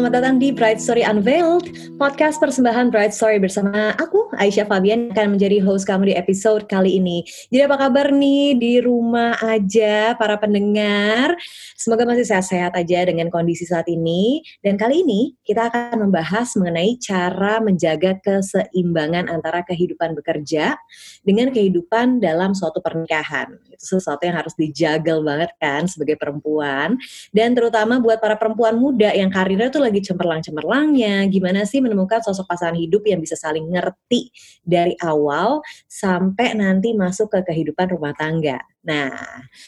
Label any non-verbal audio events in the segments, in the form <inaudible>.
selamat datang di Bright Story Unveiled, podcast persembahan Bright Story bersama aku, Aisyah Fabian, akan menjadi host kamu di episode kali ini. Jadi apa kabar nih di rumah aja para pendengar? Semoga masih sehat-sehat aja dengan kondisi saat ini. Dan kali ini kita akan membahas mengenai cara menjaga keseimbangan antara kehidupan bekerja dengan kehidupan dalam suatu pernikahan. Itu sesuatu yang harus dijagel banget kan sebagai perempuan. Dan terutama buat para perempuan muda yang karirnya tuh lagi cemerlang-cemerlangnya, gimana sih menemukan sosok pasangan hidup yang bisa saling ngerti dari awal sampai nanti masuk ke kehidupan rumah tangga. Nah,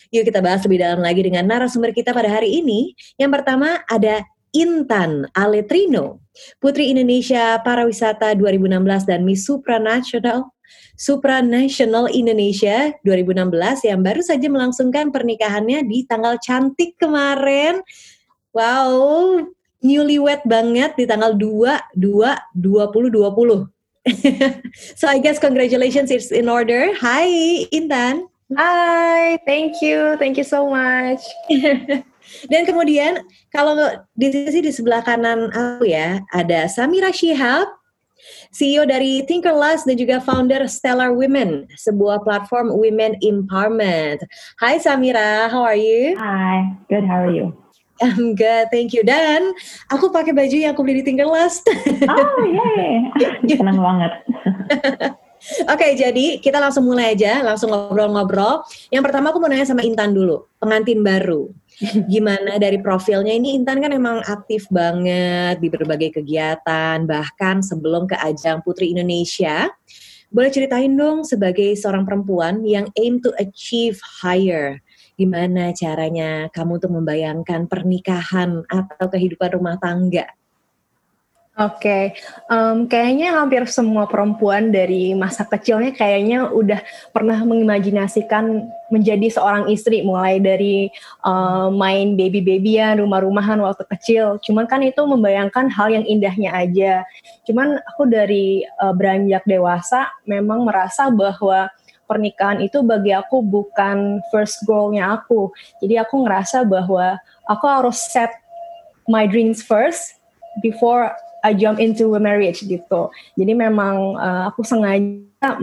yuk kita bahas lebih dalam lagi dengan narasumber kita pada hari ini. Yang pertama ada Intan Aletrino, Putri Indonesia Parawisata 2016 dan Miss Supranational Supranational Indonesia 2016 yang baru saja melangsungkan pernikahannya di tanggal cantik kemarin. Wow, newlywed banget di tanggal 2 2 2020. so I guess congratulations it's in order. Hi Intan. Hi, thank you. Thank you so much. <laughs> Dan kemudian kalau di sisi di sebelah kanan aku ya ada Samira Shihab, CEO dari Thinkerless dan juga founder Stellar Women, sebuah platform women empowerment. Hai Samira, how are you? Hi, good. How are you? I'm good, thank you. Dan aku pakai baju yang aku beli di Tinkerlust. Oh, yay. <laughs> Senang banget. <laughs> Oke, okay, jadi kita langsung mulai aja, langsung ngobrol-ngobrol. Yang pertama aku mau nanya sama Intan dulu, pengantin baru. Gimana dari profilnya ini Intan kan emang aktif banget di berbagai kegiatan, bahkan sebelum ke ajang Putri Indonesia. Boleh ceritain dong sebagai seorang perempuan yang aim to achieve higher gimana caranya kamu untuk membayangkan pernikahan atau kehidupan rumah tangga? Oke, okay. um, kayaknya hampir semua perempuan dari masa kecilnya kayaknya udah pernah mengimajinasikan menjadi seorang istri, mulai dari uh, main baby-babyan, rumah-rumahan waktu kecil. Cuman kan itu membayangkan hal yang indahnya aja. Cuman aku dari uh, beranjak dewasa memang merasa bahwa pernikahan itu bagi aku bukan first goalnya aku. Jadi aku ngerasa bahwa aku harus set my dreams first before I jump into a marriage gitu. Jadi memang uh, aku sengaja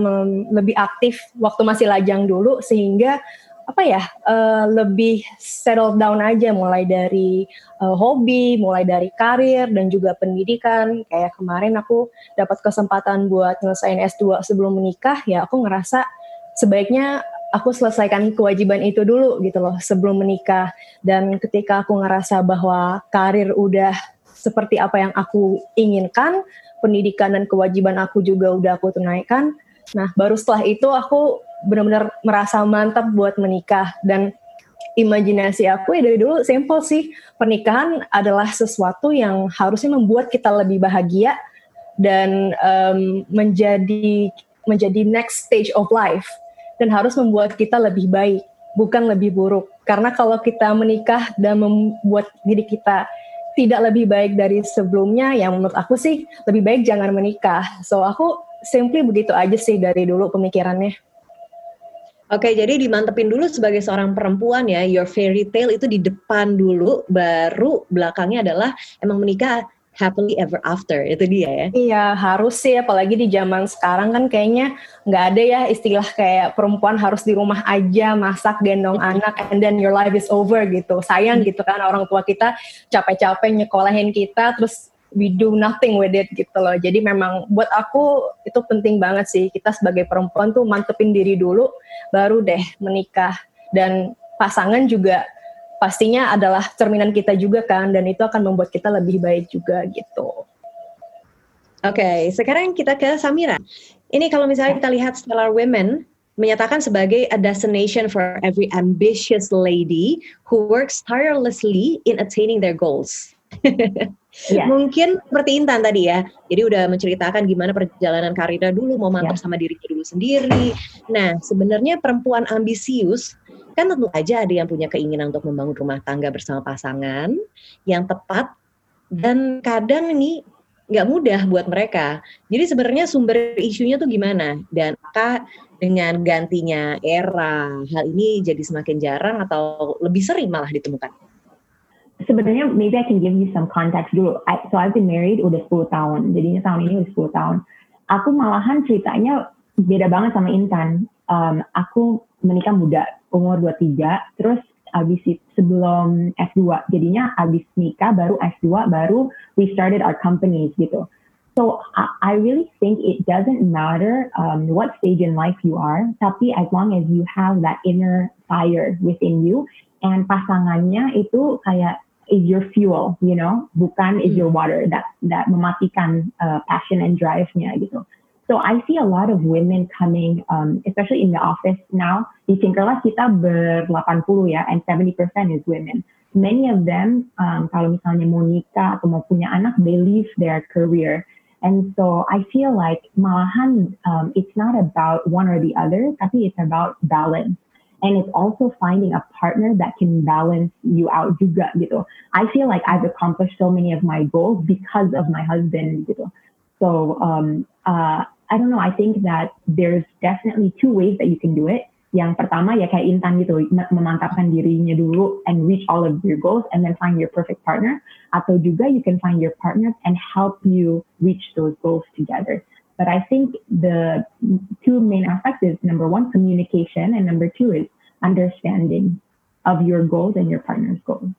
lebih aktif waktu masih lajang dulu sehingga apa ya uh, lebih settle down aja mulai dari uh, hobi, mulai dari karir dan juga pendidikan. Kayak kemarin aku dapat kesempatan buat nyelesain S2 sebelum menikah, ya aku ngerasa sebaiknya aku selesaikan kewajiban itu dulu gitu loh sebelum menikah dan ketika aku ngerasa bahwa karir udah seperti apa yang aku inginkan pendidikan dan kewajiban aku juga udah aku tunaikan. Nah baru setelah itu aku benar-benar merasa mantap buat menikah. Dan imajinasi aku ya dari dulu simple sih. Pernikahan adalah sesuatu yang harusnya membuat kita lebih bahagia dan um, menjadi menjadi next stage of life dan harus membuat kita lebih baik, bukan lebih buruk. Karena kalau kita menikah dan membuat diri kita tidak lebih baik dari sebelumnya, yang menurut aku sih lebih baik jangan menikah. So aku simply begitu aja sih dari dulu pemikirannya. Oke, jadi dimantepin dulu sebagai seorang perempuan ya, your fairy tale itu di depan dulu, baru belakangnya adalah emang menikah happily ever after itu dia ya. Iya harus sih apalagi di zaman sekarang kan kayaknya nggak ada ya istilah kayak perempuan harus di rumah aja masak gendong anak and then your life is over gitu. Sayang gitu kan orang tua kita capek-capek nyekolahin kita terus we do nothing with it gitu loh. Jadi memang buat aku itu penting banget sih kita sebagai perempuan tuh mantepin diri dulu baru deh menikah. Dan pasangan juga pastinya adalah cerminan kita juga kan dan itu akan membuat kita lebih baik juga gitu. Oke, okay, sekarang kita ke Samira. Ini kalau misalnya kita lihat Stellar Women menyatakan sebagai a destination for every ambitious lady who works tirelessly in attaining their goals. <laughs> yeah. Mungkin seperti Intan tadi ya. Jadi udah menceritakan gimana perjalanan karirnya dulu, mau mantap yeah. sama dirinya dulu sendiri. Nah, sebenarnya perempuan ambisius kan tentu aja ada yang punya keinginan untuk membangun rumah tangga bersama pasangan yang tepat dan kadang ini nggak mudah buat mereka. Jadi sebenarnya sumber isunya tuh gimana dan apakah dengan gantinya era hal ini jadi semakin jarang atau lebih sering malah ditemukan? sebenarnya maybe I can give you some context dulu. I, so I've been married udah 10 tahun. Jadinya tahun ini udah 10 tahun. Aku malahan ceritanya beda banget sama Intan. Um, aku menikah muda, umur 23, terus abis sebelum S2. Jadinya abis nikah baru S2 baru we started our companies gitu. So I, I really think it doesn't matter um, what stage in life you are, tapi as long as you have that inner fire within you, and pasangannya itu kayak is your fuel, you know, bukan is your hmm. water that that mematikan uh, passion and drive-nya gitu. So I see a lot of women coming, um, especially in the office now. Di Tinkerless kita ber 80 ya, and 70% is women. Many of them, um, kalau misalnya mau nikah atau mau punya anak, they leave their career. And so I feel like malahan, um, it's not about one or the other, tapi it's about balance. And it's also finding a partner that can balance you out juga gitu. I feel like I've accomplished so many of my goals because of my husband gitu. So um, uh, I don't know. I think that there's definitely two ways that you can do it. Yang pertama ya kayak Intan gitu, memantapkan dirinya dulu and reach all of your goals and then find your perfect partner. Atau juga you can find your partner and help you reach those goals together. But I think the two main aspects is number one, communication, and number two is understanding of your goals and your partner's goals.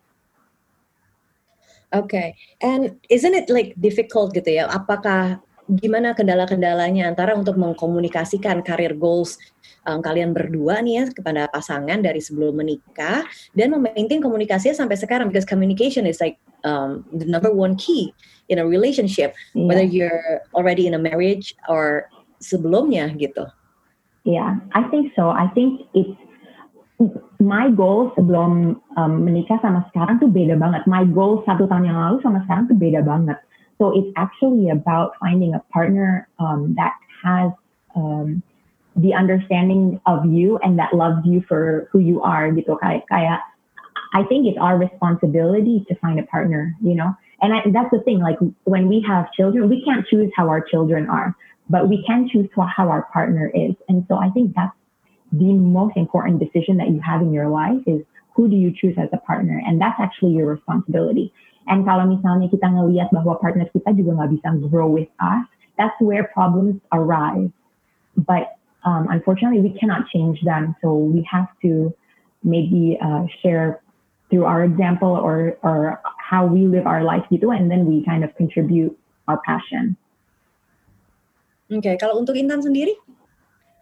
Okay, and isn't it like difficult gitu ya? Apakah gimana kendala-kendalanya antara untuk mengkomunikasikan karir goals um, kalian berdua nih ya kepada pasangan dari sebelum menikah dan memaintain komunikasinya sampai sekarang because communication is like um, the number one key in a relationship yeah. whether you're already in a marriage or sebelumnya gitu. Yeah, I think so. I think it's my goal sebelum um, menikah sama sekarang tuh beda banget. My goal satu tahun yang lalu sama sekarang tuh beda banget. So it's actually about finding a partner um, that has um, the understanding of you and that loves you for who you are kayak I think it's our responsibility to find a partner, you know. And I, that's the thing. Like when we have children, we can't choose how our children are, but we can choose how our partner is. And so I think that's the most important decision that you have in your life is who do you choose as a partner, and that's actually your responsibility. And kalau misalnya kita ngelihat bahwa partner kita juga nggak bisa grow with us, that's where problems arise. But um, unfortunately, we cannot change them. So we have to maybe uh, share through our example or or how we live our life gitu, and then we kind of contribute our passion. Oke, okay, kalau untuk Intan sendiri?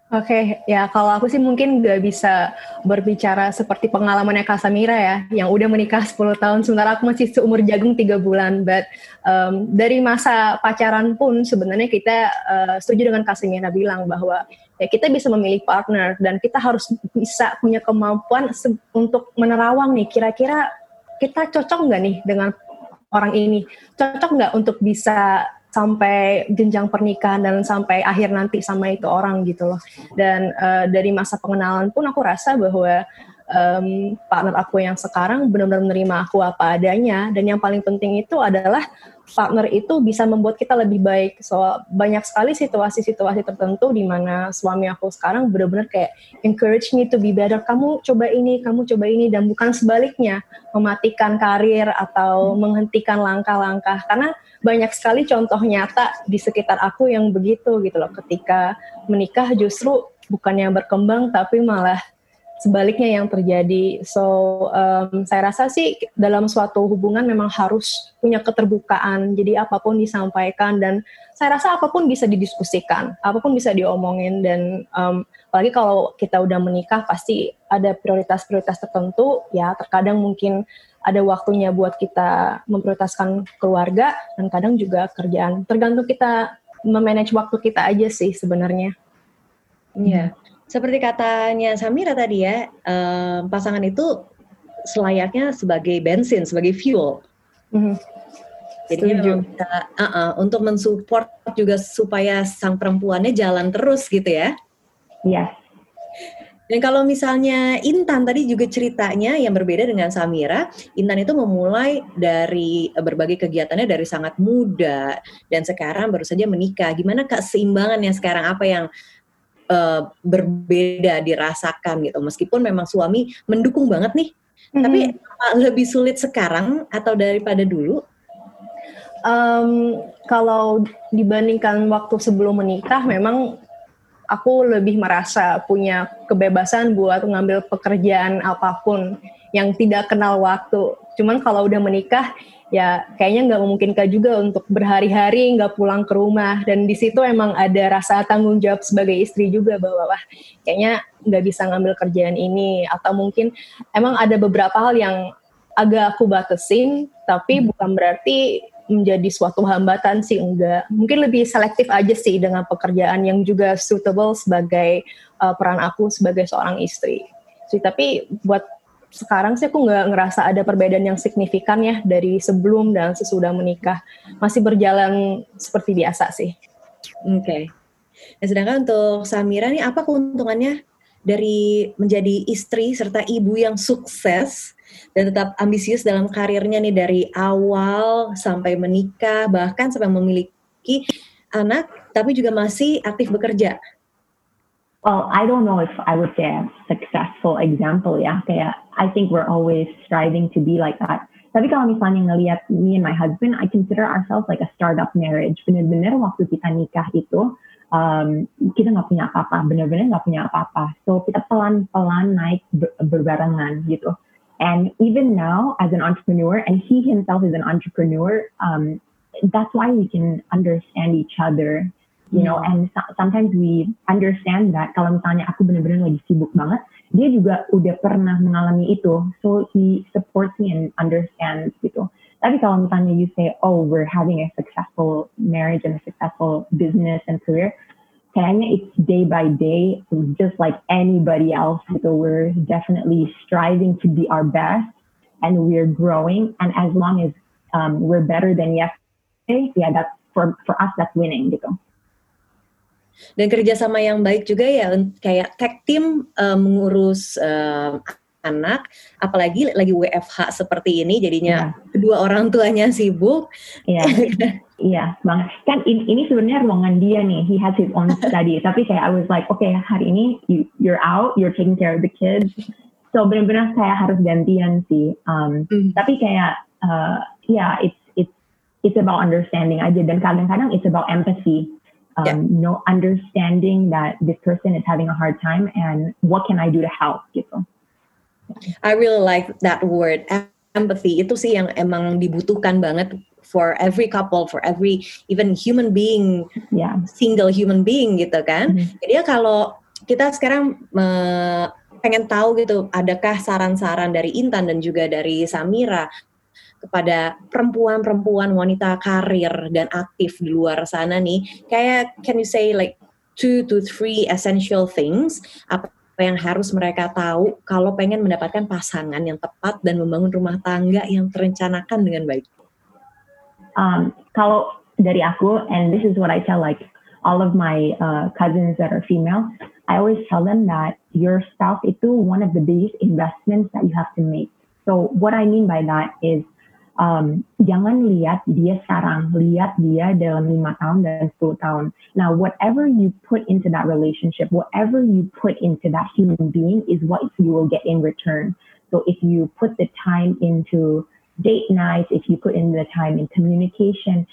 Oke, okay, ya kalau aku sih mungkin nggak bisa berbicara seperti pengalamannya Kak Samira ya, yang udah menikah 10 tahun, sementara aku masih seumur jagung tiga bulan. But um, dari masa pacaran pun sebenarnya kita uh, setuju dengan Kak Samira bilang bahwa ya kita bisa memilih partner dan kita harus bisa punya kemampuan untuk menerawang nih, kira-kira kita cocok nggak nih dengan orang ini, cocok nggak untuk bisa sampai jenjang pernikahan dan sampai akhir nanti sama itu orang gitu loh. Dan uh, dari masa pengenalan pun aku rasa bahwa um, partner aku yang sekarang benar-benar menerima aku apa adanya dan yang paling penting itu adalah partner itu bisa membuat kita lebih baik. So banyak sekali situasi-situasi tertentu di mana suami aku sekarang benar-benar kayak encourage me to be better. Kamu coba ini, kamu coba ini dan bukan sebaliknya mematikan karir atau menghentikan langkah-langkah karena banyak sekali contoh nyata di sekitar aku yang begitu gitu loh ketika menikah justru bukan yang berkembang tapi malah sebaliknya yang terjadi. So um, saya rasa sih dalam suatu hubungan memang harus punya keterbukaan. Jadi apa pun disampaikan dan saya rasa apa pun bisa didiskusikan, apa pun bisa diomongin dan um, apalagi kalau kita udah menikah pasti ada prioritas-prioritas tertentu. Ya terkadang mungkin ada waktunya buat kita memprioritaskan keluarga dan kadang juga kerjaan. Tergantung kita memanage waktu kita aja sih sebenarnya. Iya. Seperti katanya Samira tadi ya, um, pasangan itu selayaknya sebagai bensin, sebagai fuel. Mm-hmm. Jadi kita, uh -uh, untuk mensupport juga supaya sang perempuannya jalan terus gitu ya. Iya. Dan kalau misalnya Intan tadi juga ceritanya yang berbeda dengan Samira, Intan itu memulai dari eh, berbagai kegiatannya dari sangat muda dan sekarang baru saja menikah. Gimana kak seimbangannya sekarang apa yang uh, berbeda dirasakan gitu? Meskipun memang suami mendukung banget nih Hmm. Tapi lebih sulit sekarang atau daripada dulu? Um, kalau dibandingkan waktu sebelum menikah, memang aku lebih merasa punya kebebasan buat ngambil pekerjaan apa pun yang tidak kenal waktu. Cuman kalau udah menikah, ya kayaknya nggak memungkinkan juga untuk berhari-hari nggak pulang ke rumah. Dan di situ emang ada rasa tanggung jawab sebagai istri juga bahwa wah kayaknya nggak bisa ngambil kerjaan ini atau mungkin emang ada beberapa hal yang agak aku batasin, tapi bukan berarti menjadi suatu hambatan sih enggak. Mungkin lebih selektif aja sih dengan pekerjaan yang juga suitable sebagai uh, peran aku sebagai seorang istri. Sih, tapi buat sekarang sih aku nggak ngerasa ada perbedaan yang signifikan ya dari sebelum dan sesudah menikah. Masih berjalan seperti biasa sih. Oke. Okay. Nah, sedangkan untuk Samira nih apa keuntungannya dari menjadi istri serta ibu yang sukses dan tetap ambisius dalam karirnya nih dari awal sampai menikah bahkan sampai memiliki anak tapi juga masih aktif bekerja. Well, I don't know if I would say a successful example ya. Kayak I think we're always striving to be like that. Tapi kalau misalnya ngelihat me and my husband, I consider ourselves like a startup marriage. Bener-bener waktu kita nikah itu, um, kita nggak punya apa-apa, bener-bener nggak punya apa-apa. So kita pelan-pelan naik berbarengan gitu. And even now, as an entrepreneur, and he himself is an entrepreneur, um, that's why we can understand each other, you know. And sometimes we understand that kalau misalnya aku benar-benar lagi sibuk banget, dia juga udah pernah mengalami itu, so he supports me and understands gitu. Tapi kalau misalnya you say, oh, we're having a successful marriage and a successful business and career, kayaknya it's day by day, just like anybody else. So we're definitely striving to be our best and we're growing. And as long as um, we're better than yesterday, yeah, that's for, for us, that's winning gitu. Dan kerjasama yang baik juga ya, kayak tag team uh, mengurus uh, anak, apalagi lagi WFH seperti ini, jadinya yeah. kedua orang tuanya sibuk. Iya. <laughs> Iya, bang. Kan ini, ini sebenarnya ruangan dia nih. He has his own <laughs> study. Tapi kayak I was like, okay, hari ini you, you're out, you're taking care of the kids. So benar-benar saya harus gantian sih. Um, mm. Tapi kayak, uh, yeah, it's it's it's about understanding aja. Dan kadang-kadang it's about empathy. Um, yeah. No understanding that this person is having a hard time and what can I do to help gitu. I really like that word empathy. Itu sih yang emang dibutuhkan banget for every couple, for every even human being, yeah. single human being gitu kan. Mm-hmm. Jadi ya kalau kita sekarang me, pengen tahu gitu, adakah saran-saran dari Intan dan juga dari Samira kepada perempuan-perempuan wanita karir dan aktif di luar sana nih, kayak can you say like two to three essential things apa yang harus mereka tahu kalau pengen mendapatkan pasangan yang tepat dan membangun rumah tangga yang terencanakan dengan baik um, kalau dari aku, and this is what I tell like all of my uh, cousins that are female, I always tell them that your spouse is one of the biggest investments that you have to make. So what I mean by that is um, jangan lihat dia sekarang, lihat dia dalam lima tahun dan 10 tahun. Now, whatever you put into that relationship, whatever you put into that human being is what you will get in return. So if you put the time into date nights, if you put in the time in communication,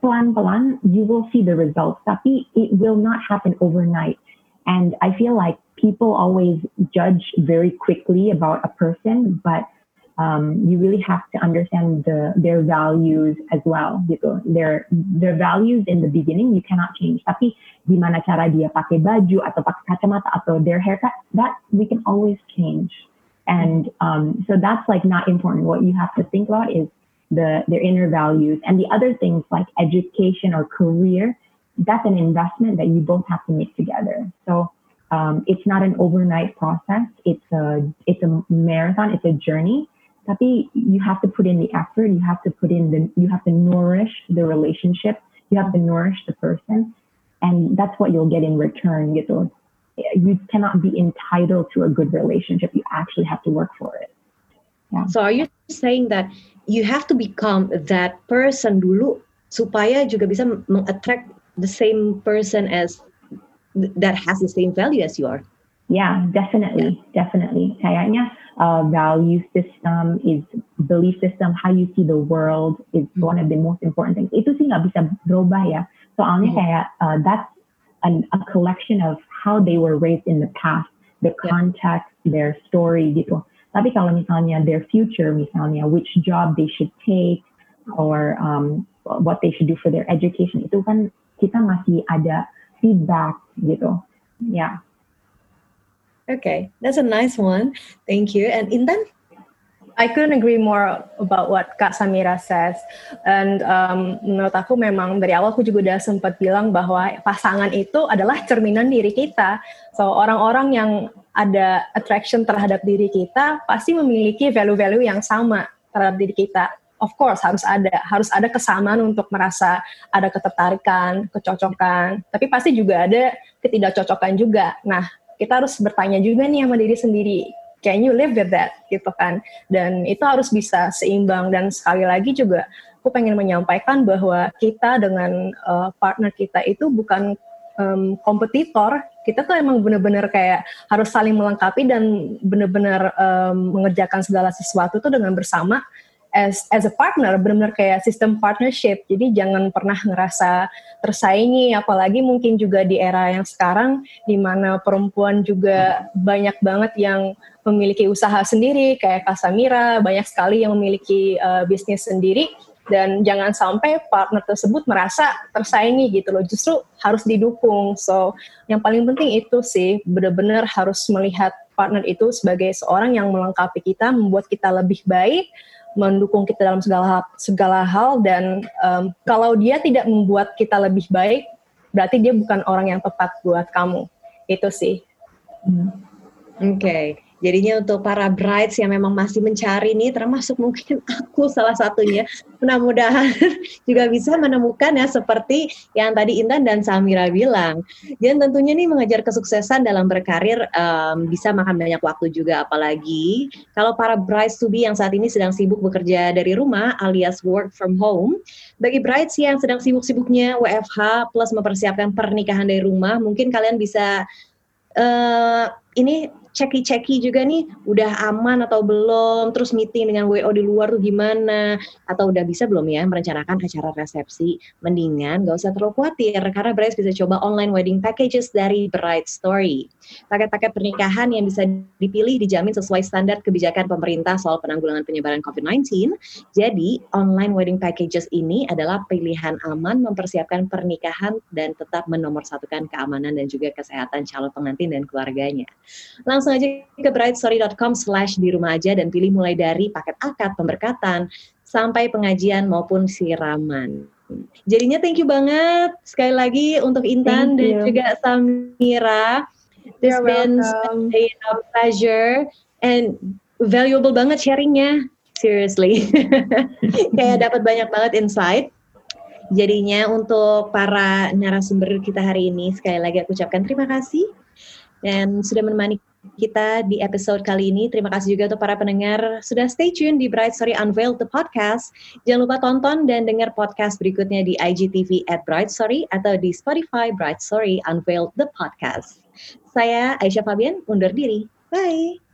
pelan-pelan, you will see the results. Tapi it will not happen overnight. And I feel like people always judge very quickly about a person, but um, you really have to understand the, their values as well. Gitu. Their their values in the beginning you cannot change. Tapi gimana cara dia pakai baju atau pakai kacamata atau their haircut, that we can always change. And um, so that's like not important. What you have to think about is the their inner values and the other things like education or career. That's an investment that you both have to make together. So um, it's not an overnight process. It's a it's a marathon. It's a journey. Tapi you have to put in the effort. You have to put in the you have to nourish the relationship. You have to nourish the person, and that's what you'll get in return. Gitu. you cannot be entitled to a good relationship. You actually have to work for it. Yeah. So are you saying that you have to become that person dulu supaya juga bisa mengattract the same person as that has the same value as you are? Yeah, definitely, definitely. Kayaknya uh, value system is belief system, how you see the world is mm-hmm. one of the most important things. Itu sih nggak bisa berubah ya. Soalnya mm-hmm. kayak uh, that's an, a collection of how they were raised in the past, the context, their story gitu. Tapi kalau misalnya their future, misalnya which job they should take or um, what they should do for their education, itu kan kita masih ada feedback gitu. Ya. Yeah. Okay, that's a nice one. Thank you. And Intan? I couldn't agree more about what Kak Samira says. And um, menurut aku memang dari awal aku juga udah sempat bilang bahwa pasangan itu adalah cerminan diri kita. So orang-orang yang ada attraction terhadap diri kita pasti memiliki value-value yang sama terhadap diri kita. Of course harus ada, harus ada kesamaan untuk merasa ada ketertarikan, kecocokan. Tapi pasti juga ada ketidakcocokan juga. Nah, kita harus bertanya juga nih sama diri sendiri, can you live with that? gitu kan? Dan itu harus bisa seimbang. Dan sekali lagi juga aku pengen menyampaikan bahwa kita dengan uh, partner kita itu bukan um, kompetitor, kita tuh emang bener-bener kayak harus saling melengkapi dan bener-bener um, mengerjakan segala sesuatu tuh dengan bersama as as a partner benar-benar kayak sistem partnership. Jadi jangan pernah ngerasa tersaingi apalagi mungkin juga di era yang sekarang di mana perempuan juga banyak banget yang memiliki usaha sendiri kayak Kasamira banyak sekali yang memiliki uh, bisnis sendiri. Dan jangan sampai partner tersebut merasa tersaingi gitu loh justru harus didukung. So yang paling penting itu sih benar-benar harus melihat partner itu sebagai seorang yang melengkapi kita membuat kita lebih baik mendukung kita dalam segala segala hal dan um, kalau dia tidak membuat kita lebih baik berarti dia bukan orang yang tepat buat kamu itu sih hmm. oke okay. Jadinya untuk para brides yang memang masih mencari nih, termasuk mungkin <laughs> aku salah satunya, mudah-mudahan <laughs> juga bisa menemukan ya seperti yang tadi Intan dan Samira bilang. Dan tentunya nih mengejar kesuksesan dalam berkarir um, bisa makan banyak waktu juga, apalagi kalau para brides to be yang saat ini sedang sibuk bekerja dari rumah alias work from home. Bagi brides yang sedang sibuk-sibuknya WFH plus mempersiapkan pernikahan dari rumah, mungkin kalian bisa uh, ini ceki-ceki juga nih udah aman atau belum, terus meeting dengan WO di luar tuh gimana, atau udah bisa belum ya merencanakan acara resepsi, mendingan gak usah terlalu khawatir karena Brides bisa coba online wedding packages dari Bride Story. Paket-paket pernikahan yang bisa dipilih dijamin sesuai standar kebijakan pemerintah soal penanggulangan penyebaran COVID-19. Jadi, online wedding packages ini adalah pilihan aman mempersiapkan pernikahan dan tetap menomorsatukan keamanan dan juga kesehatan calon pengantin dan keluarganya. Langsung langsung aja ke brightstory.com slash di rumah aja dan pilih mulai dari paket akad, pemberkatan, sampai pengajian maupun siraman. Jadinya thank you banget sekali lagi untuk Intan dan juga Samira. This You're been welcome. a pleasure and valuable banget sharingnya. Seriously. <laughs> Kayak dapat banyak banget insight. Jadinya untuk para narasumber kita hari ini sekali lagi aku ucapkan terima kasih dan sudah menemani kita di episode kali ini. Terima kasih juga untuk para pendengar sudah stay tune di Bright Story Unveiled the podcast. Jangan lupa tonton dan dengar podcast berikutnya di IGTV at Bright Story atau di Spotify Bright Story Unveiled the podcast. Saya Aisyah Fabian undur diri. Bye.